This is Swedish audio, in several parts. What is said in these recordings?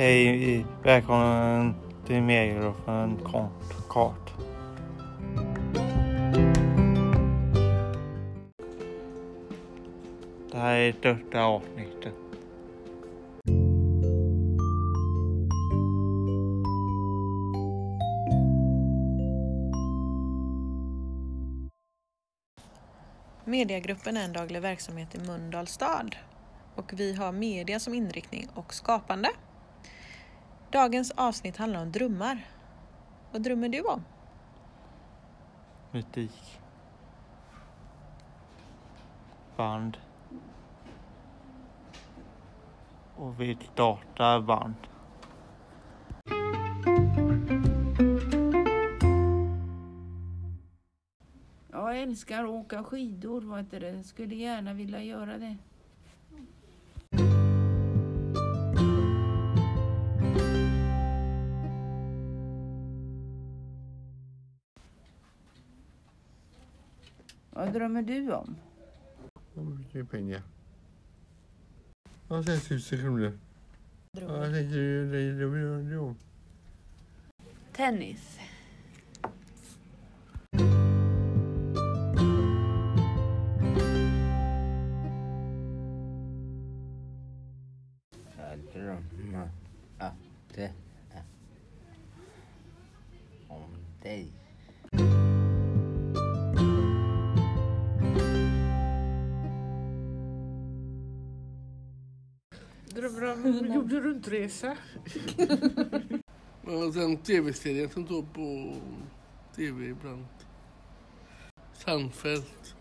Hej, välkommen till Mediegruppen Kart. Det här är största avsnittet. Mediagruppen är en daglig verksamhet i Mölndals stad och vi har media som inriktning och skapande. Dagens avsnitt handlar om drömmar. Vad drömmer du om? Musik. Band. Och vi startar band. Jag älskar att åka skidor. Vad heter det? Skulle gärna vilja göra det. Vad drömmer du om? Vad mycket pengar. Ja, sen tusen kronor. Ja, jag tänkte ju det vill jag Tennis. Jag drömmer att det är om dig. Drömmer om jorden runt-resa. Ja, den tv-serien som går på tv ibland. Sandfält.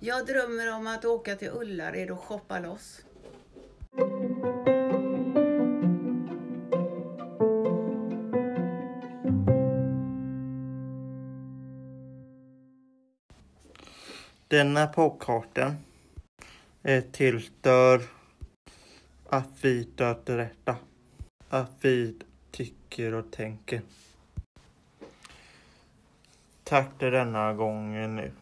Jag drömmer om att åka till Ullared och shoppa loss. Denna podcasten är till för att vi stöter rätta. Att vi tycker och tänker. Tack för denna gången nu.